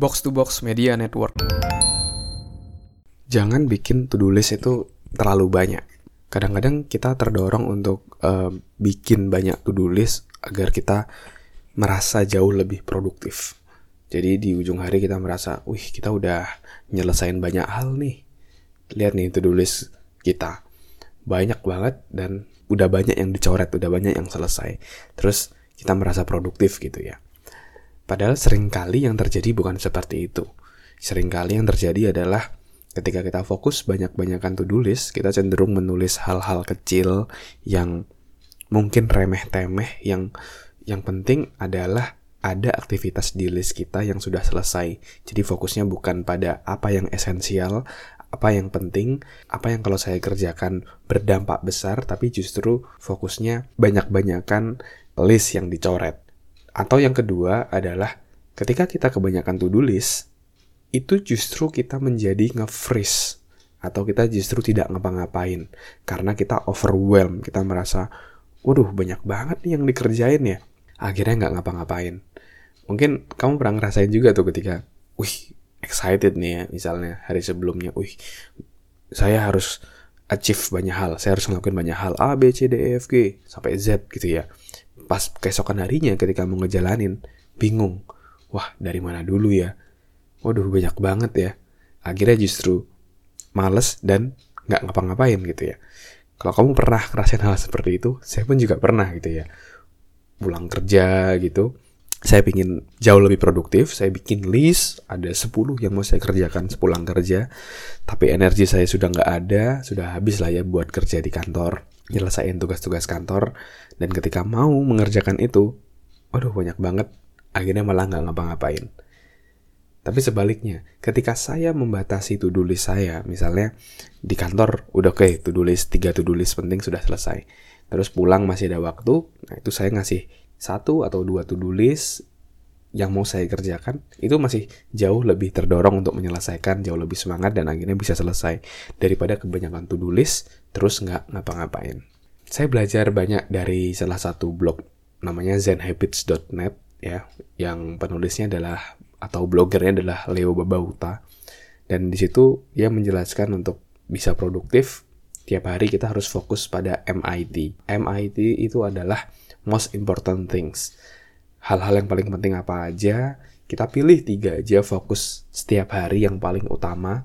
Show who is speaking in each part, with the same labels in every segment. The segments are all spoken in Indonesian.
Speaker 1: Box to Box Media Network. Jangan bikin to-do list itu terlalu banyak. Kadang-kadang kita terdorong untuk uh, bikin banyak to-do list agar kita merasa jauh lebih produktif. Jadi di ujung hari kita merasa, wih kita udah nyelesain banyak hal nih. Lihat nih to-do list kita. Banyak banget dan udah banyak yang dicoret, udah banyak yang selesai. Terus kita merasa produktif gitu ya. Padahal sering kali yang terjadi bukan seperti itu. Seringkali yang terjadi adalah ketika kita fokus banyak-banyakan to-do list, kita cenderung menulis hal-hal kecil yang mungkin remeh-temeh yang yang penting adalah ada aktivitas di list kita yang sudah selesai. Jadi fokusnya bukan pada apa yang esensial, apa yang penting, apa yang kalau saya kerjakan berdampak besar, tapi justru fokusnya banyak-banyakan list yang dicoret. Atau yang kedua adalah ketika kita kebanyakan to-do list, itu justru kita menjadi nge-freeze atau kita justru tidak ngapa-ngapain karena kita overwhelm, kita merasa waduh banyak banget nih yang dikerjain ya. Akhirnya nggak ngapa-ngapain. Mungkin kamu pernah ngerasain juga tuh ketika, wih excited nih ya misalnya hari sebelumnya, wih saya harus achieve banyak hal, saya harus ngelakuin banyak hal A, B, C, D, E, F, G sampai Z gitu ya pas keesokan harinya ketika mau ngejalanin bingung. Wah dari mana dulu ya? Waduh banyak banget ya. Akhirnya justru males dan nggak ngapa-ngapain gitu ya. Kalau kamu pernah ngerasain hal seperti itu saya pun juga pernah gitu ya. Pulang kerja gitu saya ingin jauh lebih produktif, saya bikin list, ada 10 yang mau saya kerjakan sepulang kerja, tapi energi saya sudah nggak ada, sudah habis lah ya buat kerja di kantor nyelesain tugas-tugas kantor. Dan ketika mau mengerjakan itu waduh banyak banget akhirnya malah nggak ngapa-ngapain. Tapi sebaliknya ketika saya membatasi to-do list saya misalnya di kantor udah oke okay, to-do list tiga to-do list penting sudah selesai. Terus pulang masih ada waktu nah itu saya ngasih satu atau dua to-do list yang mau saya kerjakan itu masih jauh lebih terdorong untuk menyelesaikan jauh lebih semangat dan akhirnya bisa selesai daripada kebanyakan to-do list terus nggak ngapa-ngapain. Saya belajar banyak dari salah satu blog namanya zenhabits.net ya yang penulisnya adalah atau blogernya adalah Leo Babauta dan di situ dia menjelaskan untuk bisa produktif tiap hari kita harus fokus pada MIT. MIT itu adalah most important things hal-hal yang paling penting apa aja, kita pilih tiga aja fokus setiap hari yang paling utama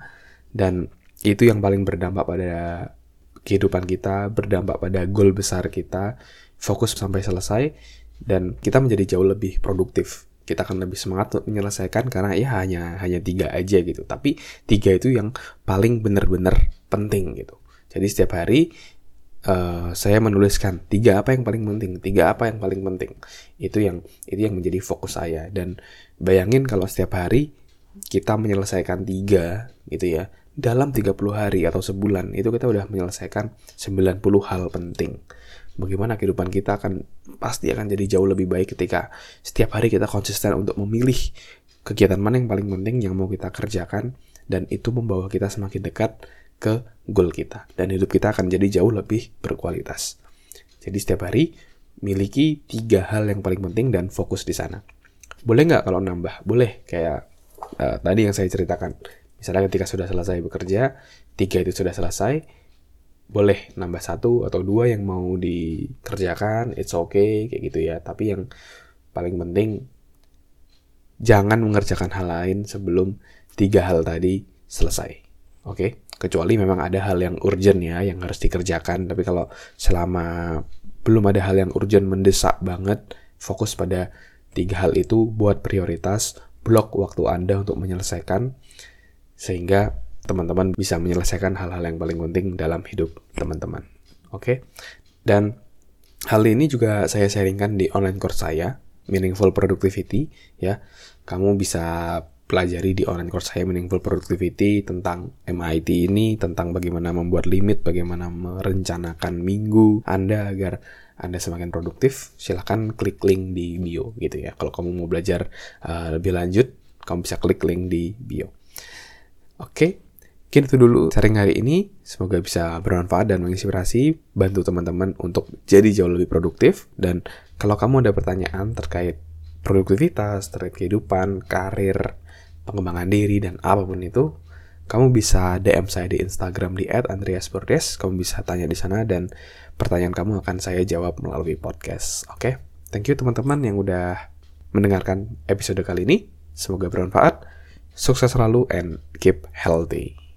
Speaker 1: dan itu yang paling berdampak pada kehidupan kita, berdampak pada goal besar kita, fokus sampai selesai dan kita menjadi jauh lebih produktif. Kita akan lebih semangat untuk menyelesaikan karena ya hanya hanya tiga aja gitu. Tapi tiga itu yang paling benar-benar penting gitu. Jadi setiap hari uh, saya menuliskan tiga apa yang paling penting, tiga apa yang paling penting. Itu yang itu yang menjadi fokus saya dan bayangin kalau setiap hari kita menyelesaikan tiga gitu ya dalam 30 hari atau sebulan itu kita udah menyelesaikan 90 hal penting. Bagaimana kehidupan kita akan pasti akan jadi jauh lebih baik ketika setiap hari kita konsisten untuk memilih kegiatan mana yang paling penting yang mau kita kerjakan dan itu membawa kita semakin dekat ke goal kita dan hidup kita akan jadi jauh lebih berkualitas. Jadi setiap hari miliki tiga hal yang paling penting dan fokus di sana. Boleh nggak kalau nambah? Boleh kayak uh, tadi yang saya ceritakan. Misalnya ketika sudah selesai bekerja, tiga itu sudah selesai, boleh nambah satu atau dua yang mau dikerjakan, it's okay kayak gitu ya. Tapi yang paling penting jangan mengerjakan hal lain sebelum tiga hal tadi selesai. Oke? Okay? Kecuali memang ada hal yang urgent ya yang harus dikerjakan tapi kalau selama belum ada hal yang urgent mendesak banget fokus pada tiga hal itu buat prioritas blok waktu Anda untuk menyelesaikan sehingga teman-teman bisa menyelesaikan hal-hal yang paling penting dalam hidup teman-teman. Oke. Okay? Dan hal ini juga saya sharingkan di online course saya, Meaningful Productivity ya. Kamu bisa pelajari di online course saya Meaningful Productivity tentang MIT ini, tentang bagaimana membuat limit, bagaimana merencanakan minggu Anda agar Anda semakin produktif, silahkan klik link di bio gitu ya. Kalau kamu mau belajar uh, lebih lanjut, kamu bisa klik link di bio. Oke, okay. mungkin itu dulu sharing hari ini. Semoga bisa bermanfaat dan menginspirasi, bantu teman-teman untuk jadi jauh lebih produktif. Dan kalau kamu ada pertanyaan terkait produktivitas, terkait kehidupan, karir, pengembangan diri dan apa pun itu, kamu bisa DM saya di Instagram di @andreasbordes. Kamu bisa tanya di sana dan pertanyaan kamu akan saya jawab melalui podcast. Oke, okay? thank you teman-teman yang udah mendengarkan episode kali ini. Semoga bermanfaat. Sukses selalu and keep healthy.